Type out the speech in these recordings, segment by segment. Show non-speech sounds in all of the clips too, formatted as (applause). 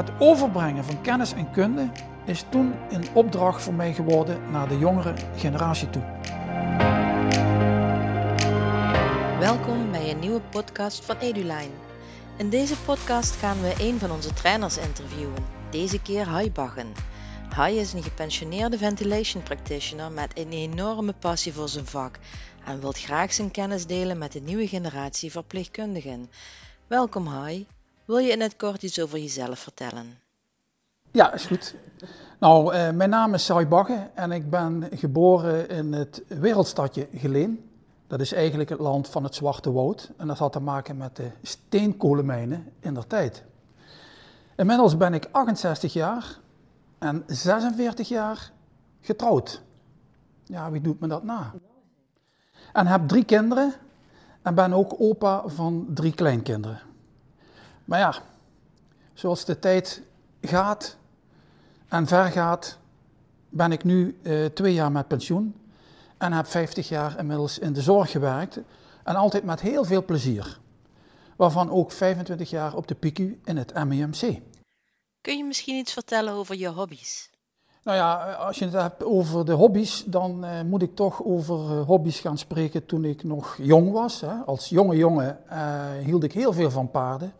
Het overbrengen van kennis en kunde is toen een opdracht voor mij geworden naar de jongere generatie toe. Welkom bij een nieuwe podcast van EduLine. In deze podcast gaan we een van onze trainers interviewen, deze keer Hai Baggen. Hai is een gepensioneerde ventilation practitioner met een enorme passie voor zijn vak en wil graag zijn kennis delen met de nieuwe generatie verpleegkundigen. Welkom Hai. Wil je in het kort iets over jezelf vertellen? Ja, is goed. Nou, eh, mijn naam is Sai Bagge en ik ben geboren in het wereldstadje Geleen. Dat is eigenlijk het land van het Zwarte Woud en dat had te maken met de steenkolenmijnen in der tijd. Inmiddels ben ik 68 jaar en 46 jaar getrouwd. Ja, wie doet me dat na? En heb drie kinderen en ben ook opa van drie kleinkinderen. Maar ja, zoals de tijd gaat en vergaat, ben ik nu uh, twee jaar met pensioen en heb 50 jaar inmiddels in de zorg gewerkt. En altijd met heel veel plezier. Waarvan ook 25 jaar op de PICU in het MEMC. Kun je misschien iets vertellen over je hobby's? Nou ja, als je het hebt over de hobby's, dan uh, moet ik toch over uh, hobby's gaan spreken toen ik nog jong was. Hè. Als jonge jongen hield ik heel veel van paarden.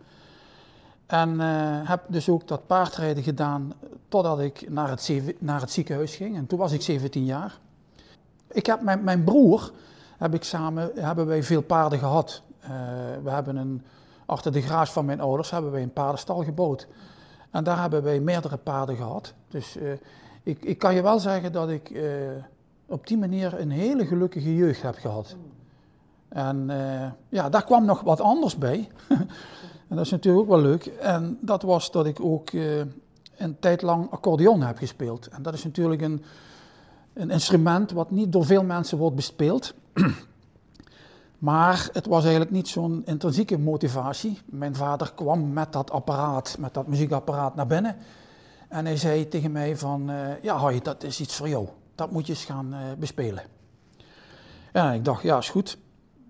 En uh, heb dus ook dat paardrijden gedaan totdat ik naar het, naar het, ziekenhuis ging. En toen was ik 17 jaar. Ik heb met mijn broer, heb ik samen, hebben wij veel paarden gehad. Uh, we hebben een, achter de garage van mijn ouders hebben wij een paardenstal gebouwd. En daar hebben wij meerdere paarden gehad. Dus uh, ik, ik, kan je wel zeggen dat ik op die manier een hele gelukkige jeugd heb gehad. En ja, daar kwam nog wat anders bij. (laughs) En dat is natuurlijk ook wel leuk. En dat was dat ik ook uh, een tijd lang accordeon heb gespeeld. En dat is natuurlijk een, een instrument wat niet door veel mensen wordt bespeeld. (clears throat) maar het was eigenlijk niet zo'n intrinsieke motivatie. Mijn vader kwam met dat apparaat, met dat muziekapparaat naar binnen. En hij zei tegen mij van, uh, ja hoi, dat is iets voor jou. Dat moet je eens gaan uh, bespelen. En ik dacht, ja is goed.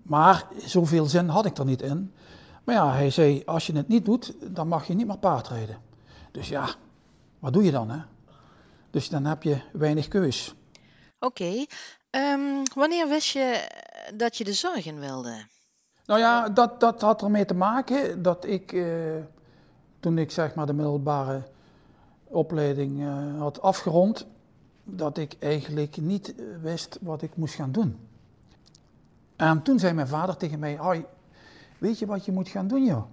Maar zoveel zin had ik er niet in. Maar ja, hij zei, als je het niet doet, dan mag je niet meer paardrijden. Dus ja, wat doe je dan, hè? Dus dan heb je weinig keus. Oké. Okay. Um, wanneer wist je dat je de zorg in wilde? Nou ja, dat, dat had ermee te maken dat ik, eh, toen ik zeg maar de middelbare opleiding uh, had afgerond, dat ik eigenlijk niet wist wat ik moest gaan doen. En toen zei mijn vader tegen mij, hoi, Weet je wat je moet gaan doen, joh?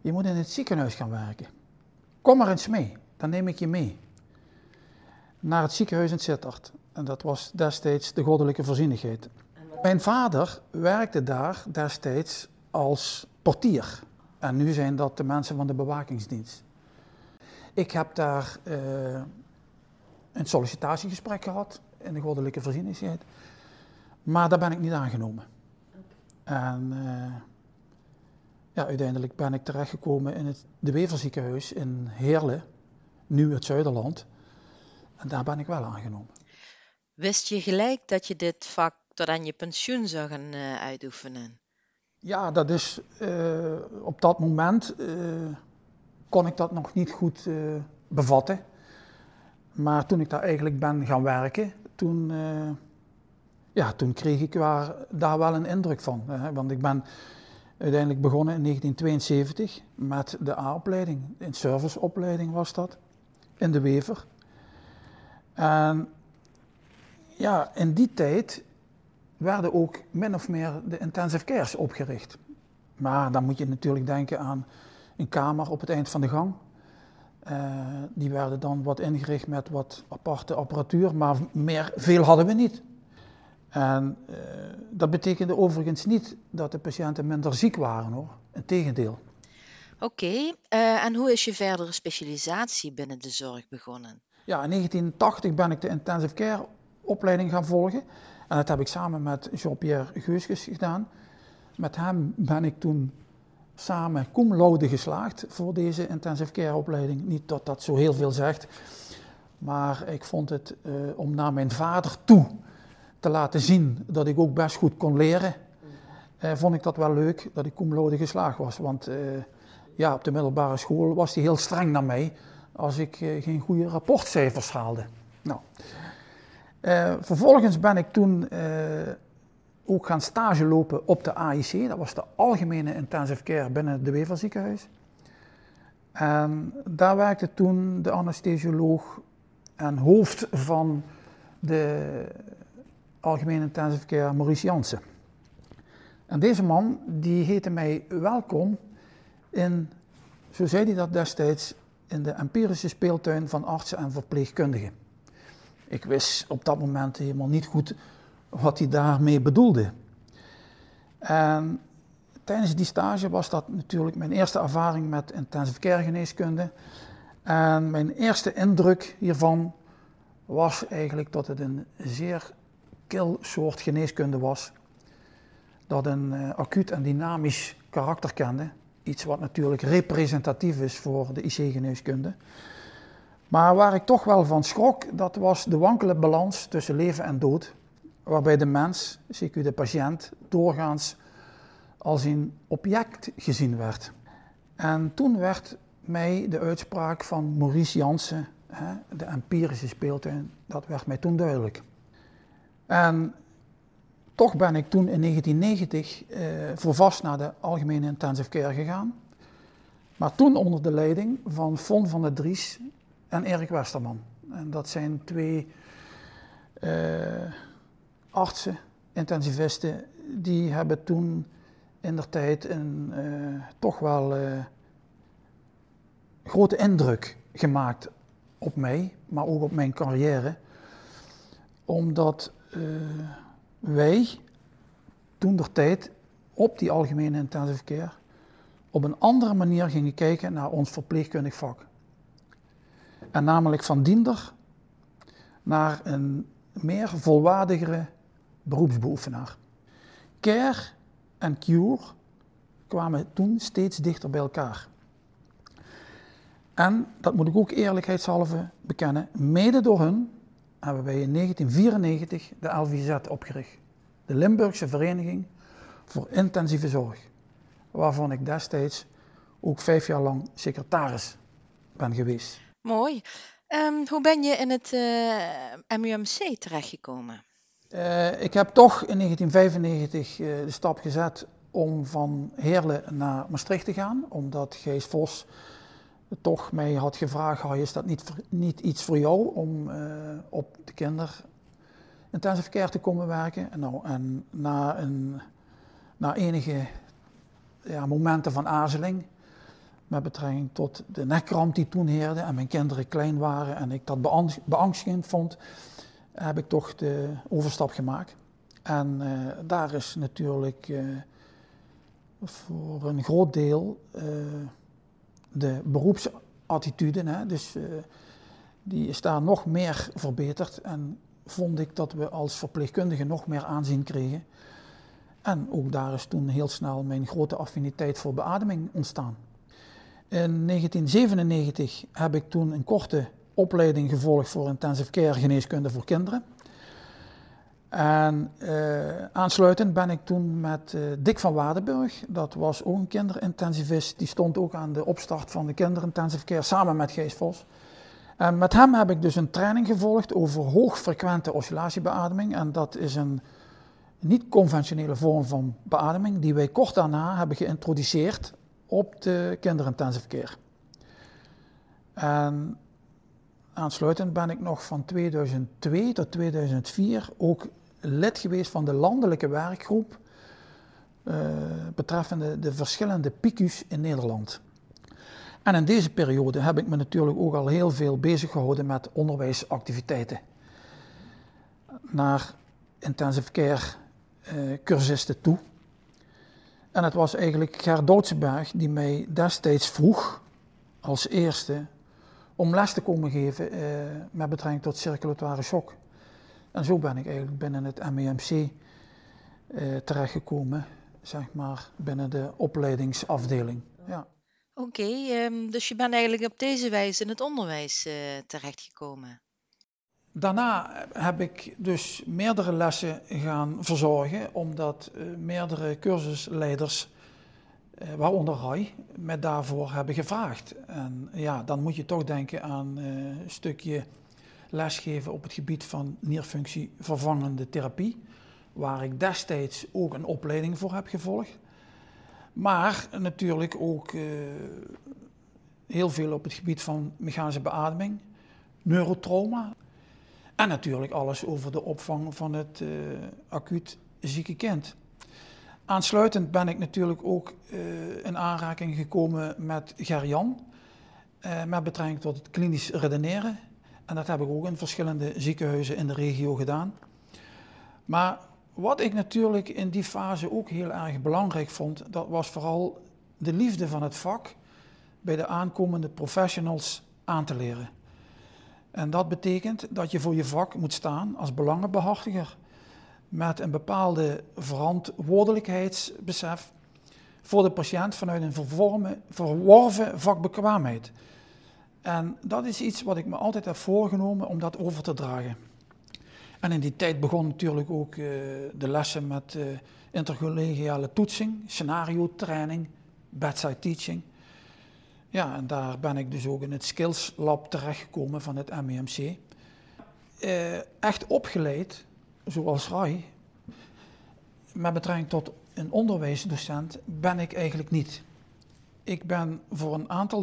Je moet in het ziekenhuis gaan werken. Kom maar eens mee, dan neem ik je mee. Naar het ziekenhuis in Sittard. En dat was destijds de goddelijke voorzienigheid. Mijn vader werkte daar destijds als portier. En nu zijn dat de mensen van de bewakingsdienst. Ik heb daar uh, een sollicitatiegesprek gehad in de goddelijke voorzienigheid. Maar daar ben ik niet aangenomen. En uh, ja, uiteindelijk ben ik terechtgekomen in het De Weverziekenhuis in Heerlen, nu het Zuiderland. En daar ben ik wel aangenomen. Wist je gelijk dat je dit vak tot aan je pensioen zou gaan uh, uitoefenen? Ja, dat is uh, op dat moment uh, kon ik dat nog niet goed bevatten. Maar toen ik daar eigenlijk ben gaan werken, toen, ja, toen kreeg ik waar, daar wel een indruk van. want ik ben uiteindelijk begonnen in 1972 met de A-opleiding. Een serviceopleiding was dat, in de Wever. En ja, in die tijd werden ook min of meer de intensive cares opgericht. Maar dan moet je natuurlijk denken aan een kamer op het eind van de gang. Uh, die werden dan wat ingericht met wat aparte apparatuur, maar meer, veel hadden we niet. En uh, dat betekende overigens niet dat de patiënten minder ziek waren hoor. Integendeel. Oké, okay. uh, en hoe is je verdere specialisatie binnen de zorg begonnen? Ja, in 1980 ben ik de intensive care opleiding gaan volgen. En dat heb ik samen met Jean-Pierre Geusges gedaan. Met hem ben ik toen samen cum laude geslaagd voor deze intensive care opleiding. Niet dat dat zo heel veel zegt, maar ik vond het uh, om naar mijn vader toe te laten zien dat ik ook best goed kon leren, eh, vond ik dat wel leuk dat ik cum geslaagd was. Want eh, ja, op de middelbare school was hij heel streng naar mij als ik eh, geen goede rapportcijfers haalde. Nou, eh, vervolgens ben ik toen eh, ook gaan stage lopen op de AIC. Dat was de Algemene Intensive Care binnen het Weverziekenhuis. En daar werkte toen de anesthesioloog en hoofd van de Algemene Intensive Care, Maurice Jansen. En deze man die heette mij welkom in, zo zei hij dat destijds, in de empirische speeltuin van artsen en verpleegkundigen. Ik wist op dat moment helemaal niet goed wat hij daarmee bedoelde. En tijdens die stage was dat natuurlijk mijn eerste ervaring met intensive care geneeskunde. En mijn eerste indruk hiervan was eigenlijk dat het een zeer kil soort geneeskunde was. Dat een uh, acuut en dynamisch karakter kende. Iets wat natuurlijk representatief is voor de IC-geneeskunde. Maar waar ik toch wel van schrok, dat was de wankele balans tussen leven en dood. Waarbij de mens, zeker de patiënt, doorgaans als een object gezien werd. En toen werd mij de uitspraak van Maurice Jansen, de empirische speeltuin, dat werd mij toen duidelijk. En toch ben ik toen in 1990 eh, voor vast naar de Algemene Intensive Care gegaan. Maar toen onder de leiding van Von van der Dries en Erik Westerman. En dat zijn twee uh, artsen, intensivisten, die hebben toen in der tijd een uh, toch wel uh, grote indruk gemaakt op mij, maar ook op mijn carrière. Omdat wij toen der tijd op die algemene intensive care op een andere manier gingen kijken naar ons verpleegkundig vak. En namelijk van diender naar een meer volwaardigere beroepsbeoefenaar. Care en cure kwamen toen steeds dichter bij elkaar. En, dat moet ik ook eerlijkheidshalve bekennen, mede door hun hebben wij in 1994 de LVZ opgericht. De Limburgse Vereniging voor Intensieve Zorg. Waarvan ik destijds ook vijf jaar lang secretaris ben geweest. Mooi. Um, hoe ben je in het uh, MUMC terechtgekomen? Uh, ik heb toch in 1995 uh, de stap gezet om van Heerlen naar Maastricht te gaan, omdat Gees Vos toch mij had gevraagd, is dat niet, niet iets voor jou om uh, op de kinder intensive care te komen werken? En, nou, en na, een, na enige ja, momenten van aarzeling, met betrekking tot de nekkramp die toen heerde en mijn kinderen klein waren en ik dat beangstigend vond, heb ik toch de overstap gemaakt. En uh, daar is natuurlijk uh, voor een groot deel de beroepsattitude, hè, dus die is daar nog meer verbeterd. En vond ik dat we als verpleegkundigen nog meer aanzien kregen. En ook daar is toen heel snel mijn grote affiniteit voor beademing ontstaan. In 1997 heb ik toen een korte opleiding gevolgd voor intensive care geneeskunde voor kinderen. En uh, aansluitend ben ik toen met uh, Dick van Waardenburg, dat was ook een kinderintensivist, die stond ook aan de opstart van de kinderintensive care samen met Gees Vos. En met hem heb ik dus een training gevolgd over hoogfrequente oscillatiebeademing. En dat is een niet-conventionele vorm van beademing die wij kort daarna hebben geïntroduceerd op de kinderintensive care. En aansluitend ben ik nog van 2002 tot 2004 ook lid geweest van de landelijke werkgroep uh, betreffende de verschillende PICU's in Nederland. En in deze periode heb ik me natuurlijk ook al heel veel bezig gehouden met onderwijsactiviteiten. Naar intensive care uh, cursisten toe. En het was eigenlijk Ger Doodsenberg die mij destijds vroeg, als eerste, om les te komen geven uh, met betrekking tot circulatoire shock. En zo ben ik eigenlijk binnen het MEMC uh, terechtgekomen, zeg maar, binnen de opleidingsafdeling. Ja. Oké, okay, um, dus je bent eigenlijk op deze wijze in het onderwijs uh, terechtgekomen. Daarna heb ik dus meerdere lessen gaan verzorgen, omdat uh, meerdere cursusleiders uh, waaronder Rai, me daarvoor hebben gevraagd. En ja, dan moet je toch denken aan een stukje lesgeven op het gebied van nierfunctie vervangende therapie, waar ik destijds ook een opleiding voor heb gevolgd. Maar natuurlijk ook heel veel op het gebied van mechanische beademing, neurotrauma. En natuurlijk alles over de opvang van het uh, acuut zieke kind. Aansluitend ben ik natuurlijk ook uh, in aanraking gekomen met Gerjan, met betrekking tot het klinisch redeneren. En dat heb ik ook in verschillende ziekenhuizen in de regio gedaan. Maar wat ik natuurlijk in die fase ook heel erg belangrijk vond, dat was vooral de liefde van het vak bij de aankomende professionals aan te leren. En dat betekent dat je voor je vak moet staan als belangenbehartiger met een bepaalde verantwoordelijkheidsbesef voor de patiënt vanuit een verworven vakbekwaamheid. En dat is iets wat ik me altijd heb voorgenomen om dat over te dragen. En in die tijd begon natuurlijk ook uh, de lessen met uh, intercollegiale toetsing, scenario training, bedside teaching. Ja, en daar ben ik dus ook in het Skills Lab terechtgekomen van het MEMC. Eh, echt opgeleid, zoals Rai, met betrekking tot een onderwijsdocent, ben ik eigenlijk niet. Ik ben voor een aantal,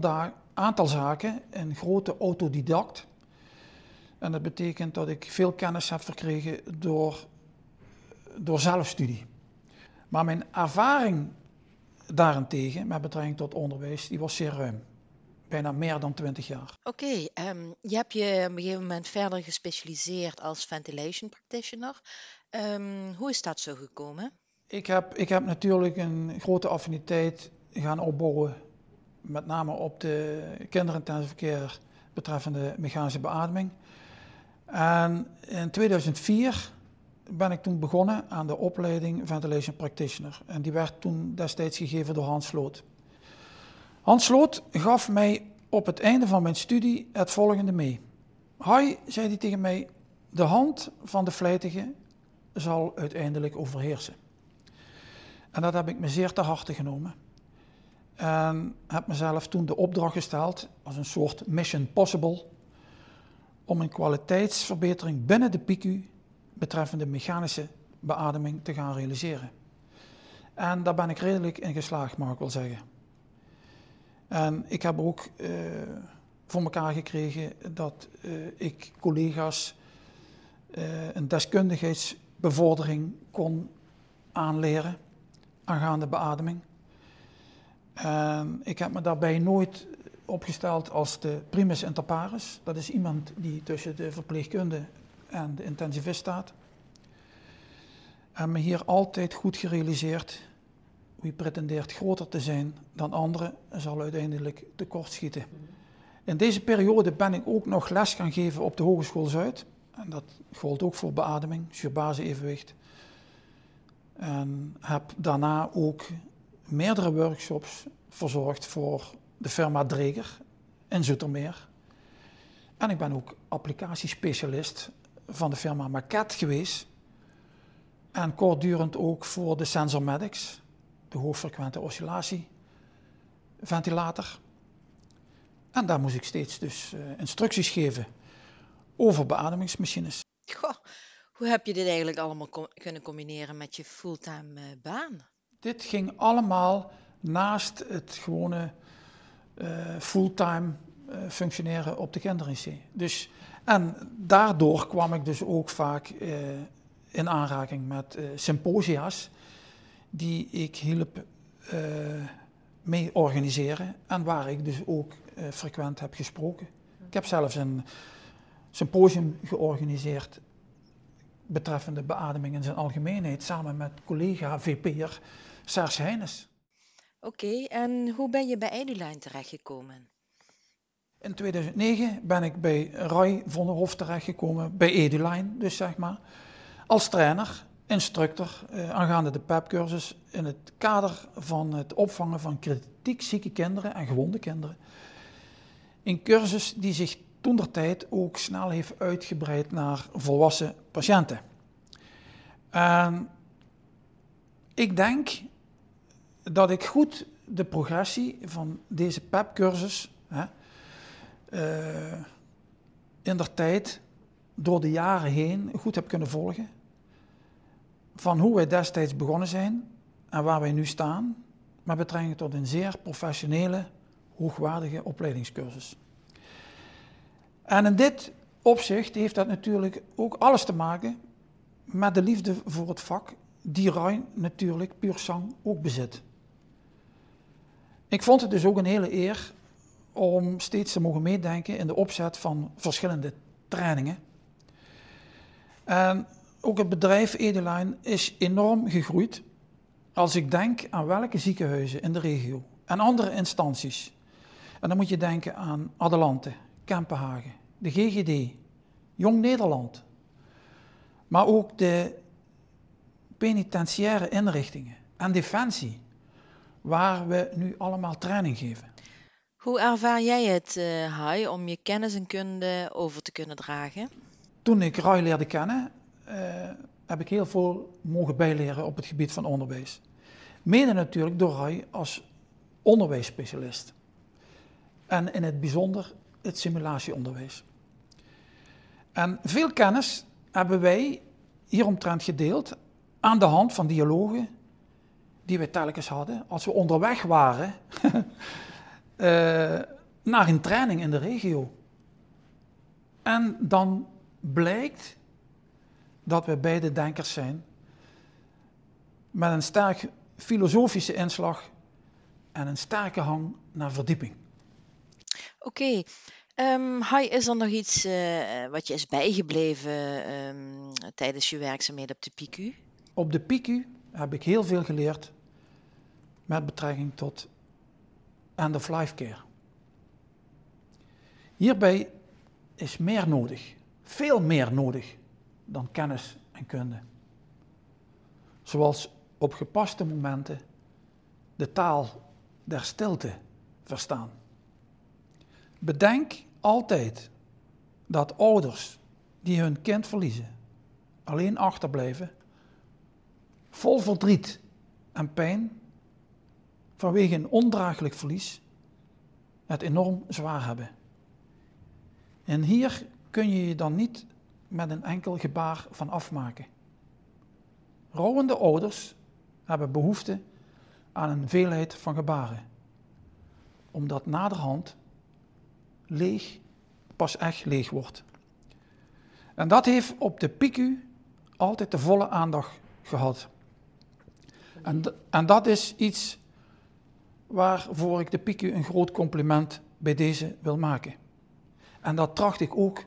aantal zaken een grote autodidact. En dat betekent dat ik veel kennis heb verkregen door, door zelfstudie. Maar mijn ervaring daarentegen, met betrekking tot onderwijs, die was zeer ruim. Bijna meer dan 20 jaar. Oké, okay, um, ehm, je hebt je op een gegeven moment verder gespecialiseerd als ventilation practitioner. Um, hoe is dat zo gekomen? Ik heb, ik heb natuurlijk een grote affiniteit gaan opbouwen, met name op de kinderintensive verkeer betreffende mechanische beademing. En in 2004 ben ik toen begonnen aan de opleiding Ventilation Practitioner. En die werd toen destijds gegeven door Hans Sloot. Hans Sloot gaf mij op het einde van mijn studie het volgende mee. Hij, zei hij tegen mij, de hand van de vlijtige zal uiteindelijk overheersen. En dat heb ik me zeer te harte genomen. En heb mezelf toen de opdracht gesteld, als een soort mission possible, om een kwaliteitsverbetering binnen de PICU betreffende mechanische beademing te gaan realiseren. En daar ben ik redelijk in geslaagd, mag ik wel zeggen. En ik heb ook uh, voor elkaar gekregen dat uh, ik collega's uh, een deskundigheidsbevordering kon aanleren aangaande beademing. En ik heb me daarbij nooit opgesteld als de primus inter pares. Dat is iemand die tussen de verpleegkunde en de intensivist staat. En me hier altijd goed gerealiseerd, wie pretendeert groter te zijn dan anderen, zal uiteindelijk tekortschieten. In deze periode ben ik ook nog les gaan geven op de Hogeschool Zuid. En dat gold ook voor beademing, zuurbase-evenwicht. En heb daarna ook meerdere workshops verzorgd voor de firma Dreger in Zoetermeer. En ik ben ook applicatiespecialist van de firma Maquette geweest. En kortdurend ook voor de Sensormedics, de hoogfrequente oscillatieventilator. En daar moest ik steeds dus uh, instructies geven over beademingsmachines. Goh, hoe heb je dit eigenlijk allemaal kunnen combineren met je fulltime uh, baan? Dit ging allemaal naast het gewone uh, fulltime functioneren op de kinderinc. Dus en daardoor kwam ik dus ook vaak uh, in aanraking met symposia's die ik hielp mee organiseren en waar ik dus ook frequent heb gesproken. Ik heb zelfs een symposium georganiseerd betreffende beademing in zijn algemeenheid samen met collega VP'er Serge Heines. Oké, okay, en hoe ben je bij Eduline terechtgekomen? In 2009 ben ik bij Roy van der Hof terechtgekomen, bij Eduline dus zeg maar, als trainer, instructor eh, aangaande de PEP-cursus in het kader van het opvangen van kritiek zieke kinderen en gewonde kinderen. Een cursus die zich toen der tijd ook snel heeft uitgebreid naar volwassen patiënten. En ik denk dat ik goed de progressie van deze PEP-cursus uh, in der tijd door de jaren heen goed heb kunnen volgen. Van hoe wij destijds begonnen zijn en waar wij nu staan, met betrekking tot een zeer professionele, hoogwaardige opleidingscursus. En in dit opzicht heeft dat natuurlijk ook alles te maken met de liefde voor het vak, die Rijn natuurlijk puur zang ook bezit. Ik vond het dus ook een hele eer om steeds te mogen meedenken in de opzet van verschillende trainingen. En ook het bedrijf Edeline is enorm gegroeid. Als ik denk aan welke ziekenhuizen in de regio en andere instanties. En dan moet je denken aan Adelante, Kempenhagen, de GGD, Jong Nederland. Maar ook de penitentiaire inrichtingen en defensie, waar we nu allemaal training geven. Hoe ervaar jij het, uh, Hai, om je kennis en kunde over te kunnen dragen? Toen ik Rai leerde kennen, uh, heb ik heel veel mogen bijleren op het gebied van onderwijs. Mede natuurlijk door Rai als onderwijsspecialist. En in het bijzonder het simulatieonderwijs. En veel kennis hebben wij hieromtrent gedeeld aan de hand van dialogen die we telkens hadden als we onderweg waren uh, (laughs) naar een training in de regio. En dan blijkt dat we beide denkers zijn met een sterk filosofische inslag en een sterke hang naar verdieping. Oké, okay. ehm, is er nog iets uh, wat je is bijgebleven um, tijdens je werkzaamheden op de PICU? Op de PICU heb ik heel veel geleerd met betrekking tot end-of-life care. Hierbij is meer nodig, veel meer nodig dan kennis en kunde. Zoals op gepaste momenten de taal der stilte verstaan. Bedenk altijd dat ouders die hun kind verliezen, alleen achterblijven, vol verdriet en pijn vanwege een ondraaglijk verlies het enorm zwaar hebben. En hier kun je je dan niet met een enkel gebaar van afmaken. Rouwende ouders hebben behoefte aan een veelheid van gebaren, omdat naderhand leeg pas echt leeg wordt. En dat heeft op de PICU altijd de volle aandacht gehad. En, en dat is iets waarvoor ik de PICU een groot compliment bij deze wil maken. En dat tracht ik ook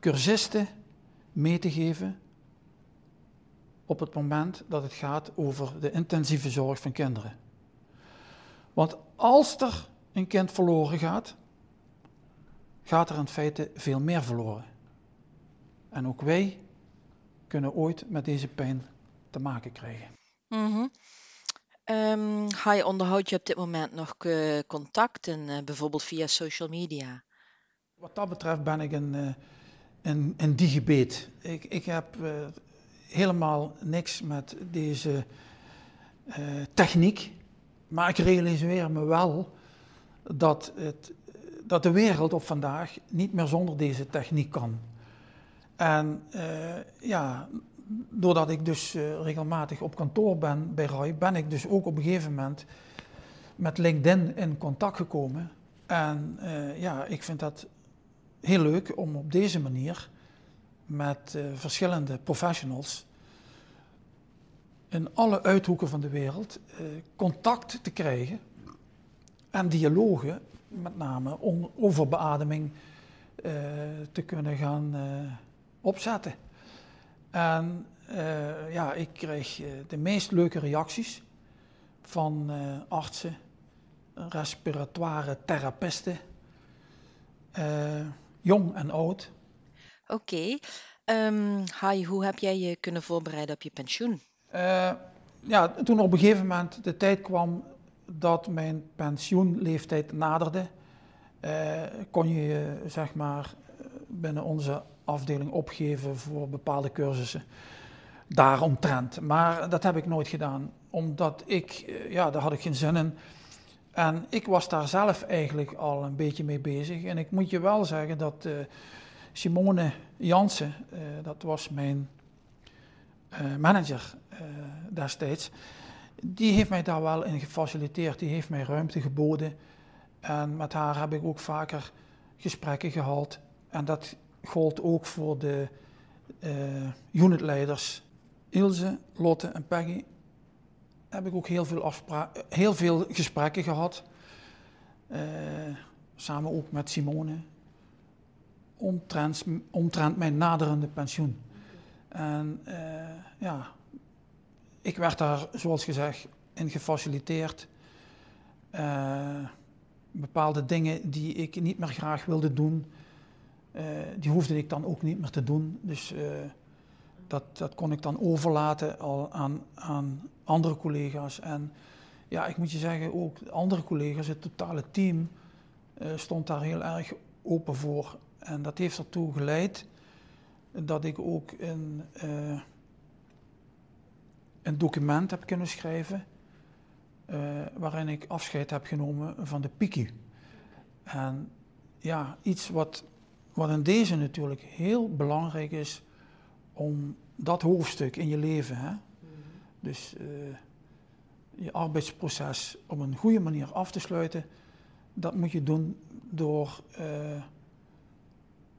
cursisten mee te geven op het moment dat het gaat over de intensieve zorg van kinderen. Want als er een kind verloren gaat, gaat er in feite veel meer verloren. En ook wij kunnen ooit met deze pijn te maken krijgen. Mm Um, ga je onderhoud je op dit moment nog uh, contacten, uh, bijvoorbeeld via social media? Wat dat betreft ben ik een, uh, een, een digibeet. Ik, ik heb helemaal niks met deze techniek. Maar ik realiseer me wel dat, het, dat de wereld op vandaag niet meer zonder deze techniek kan. En ja, doordat ik dus uh, regelmatig op kantoor ben bij RAI, ben ik dus ook op een gegeven moment met LinkedIn in contact gekomen. En uh, ja, ik vind dat heel leuk om op deze manier met uh, verschillende professionals in alle uithoeken van de wereld contact te krijgen en dialogen, met name om over beademing, te kunnen gaan opzetten. En uh, ja, ik kreeg uh, de meest leuke reacties van uh, artsen, respiratoire therapeuten, jong en oud. Oké. Okay. Um, ehm, hoe heb jij je kunnen voorbereiden op je pensioen? ja, toen op een gegeven moment de tijd kwam dat mijn pensioenleeftijd naderde, kon je zeg maar binnen onze afdeling opgeven voor bepaalde cursussen daaromtrent. Maar dat heb ik nooit gedaan, omdat ik, eh, ja, daar had ik geen zin in. En ik was daar zelf eigenlijk al een beetje mee bezig. En ik moet je wel zeggen dat uh, Simone Jansen, uh, dat was mijn uh, manager destijds, die heeft mij daar wel in gefaciliteerd. Die heeft mij ruimte geboden. En met haar heb ik ook vaker gesprekken gehad. En dat gold ook voor de unitleiders Ilse, Lotte en Peggy heb ik ook heel veel, heel veel gesprekken gehad. Uh, samen ook met Simone. Omtrent, mijn naderende pensioen. En uh, ja, ik werd daar, zoals gezegd, in gefaciliteerd. Bepaalde dingen die ik niet meer graag wilde doen, die hoefde ik dan ook niet meer te doen. Dus dat, dat kon ik dan overlaten al aan, aan andere collega's. En ja, ik moet je zeggen, ook andere collega's, het totale team, uh, stond daar heel erg open voor. En dat heeft ertoe geleid dat ik ook een, een document heb kunnen schrijven. Waarin ik afscheid heb genomen van de PIKI. En ja, iets wat, wat in deze natuurlijk heel belangrijk is om dat hoofdstuk in je leven, hè? dus uh, je arbeidsproces op een goede manier af te sluiten, dat moet je doen door uh,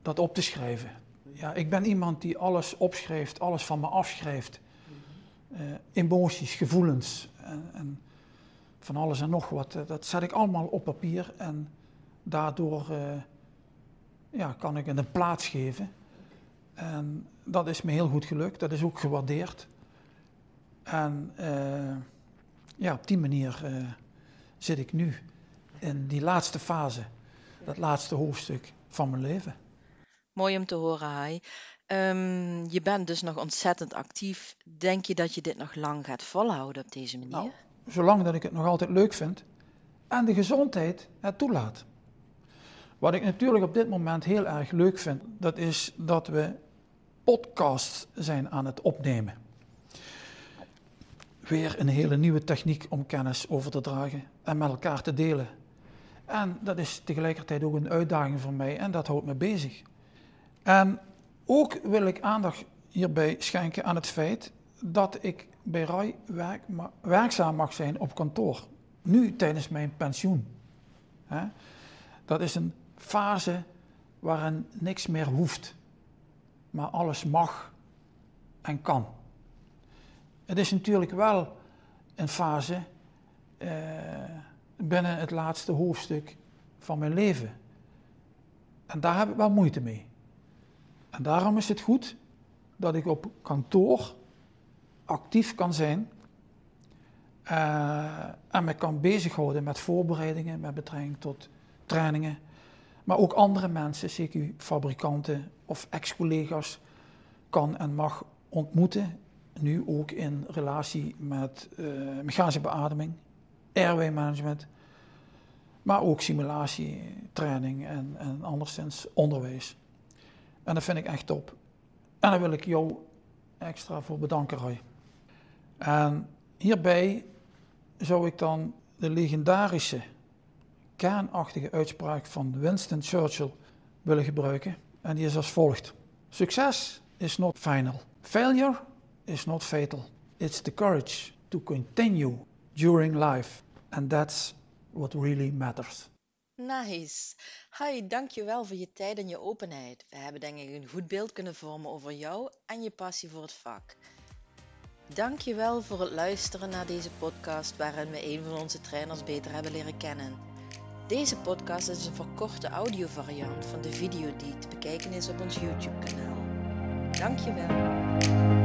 dat op te schrijven. Ja, ik ben iemand die alles opschrijft, alles van me afschrijft. Uh, emoties, gevoelens en, en, van alles en nog wat. Dat zet ik allemaal op papier en daardoor ja, kan ik een plaats geven. En dat is me heel goed gelukt, dat is ook gewaardeerd. En uh, ja, op die manier uh, zit ik nu in die laatste fase, dat laatste hoofdstuk van mijn leven. Mooi om te horen, Hai. Um, je bent dus nog ontzettend actief. Denk je dat je dit nog lang gaat volhouden op deze manier? Nou, zolang dat ik het nog altijd leuk vind en de gezondheid het toelaat. Wat ik natuurlijk op dit moment heel erg leuk vind, dat is dat we podcasts zijn aan het opnemen. Weer een hele nieuwe techniek om kennis over te dragen en met elkaar te delen. En dat is tegelijkertijd ook een uitdaging voor mij en dat houdt me bezig. En ook wil ik aandacht hierbij schenken aan het feit dat ik bij RAI werk, werkzaam mag zijn op kantoor. Nu tijdens mijn pensioen. Dat is een fase waarin niks meer hoeft maar alles mag en kan. Het is natuurlijk wel een fase eh, binnen het laatste hoofdstuk van mijn leven. En daar heb ik wel moeite mee. En daarom is het goed dat ik op kantoor actief kan zijn uh, en me kan bezighouden met voorbereidingen, met betrekking tot trainingen, maar ook andere mensen, CQ-fabrikanten of ex-collega's, kan en mag ontmoeten. Nu ook in relatie met uh, mechanische beademing, airway management, maar ook simulatie, training en, en anderszins onderwijs. En dat vind ik echt top. En daar wil ik jou extra voor bedanken, Roy. En hierbij zou ik dan de legendarische kernachtige uitspraak van Winston Churchill willen gebruiken. En die is als volgt: Succes is not final. Failure is not fatal. It's the courage to continue during life. And that's what really matters. Nice. Hi, dankjewel voor je tijd en je openheid. We hebben denk ik een goed beeld kunnen vormen over jou en je passie voor het vak. Dankjewel voor het luisteren naar deze podcast waarin we een van onze trainers beter hebben leren kennen. Deze podcast is een verkorte audiovariant van de video die te bekijken is op ons YouTube kanaal. Dankjewel.